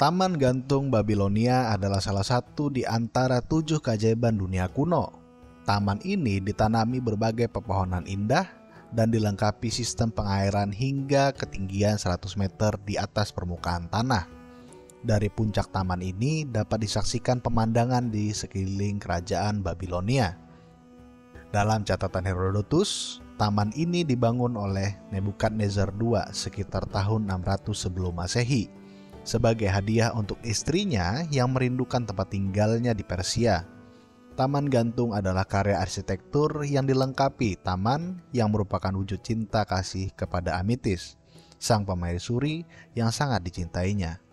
Taman Gantung Babilonia adalah salah satu di antara tujuh keajaiban dunia kuno. Taman ini ditanami berbagai pepohonan indah dan dilengkapi sistem pengairan hingga ketinggian 100 meter di atas permukaan tanah. Dari puncak taman ini dapat disaksikan pemandangan di sekeliling kerajaan Babilonia. Dalam catatan Herodotus, taman ini dibangun oleh Nebukadnezar II sekitar tahun 600 sebelum Masehi sebagai hadiah untuk istrinya yang merindukan tempat tinggalnya di Persia. Taman gantung adalah karya arsitektur yang dilengkapi taman yang merupakan wujud cinta kasih kepada Amitis, sang pemain suri yang sangat dicintainya.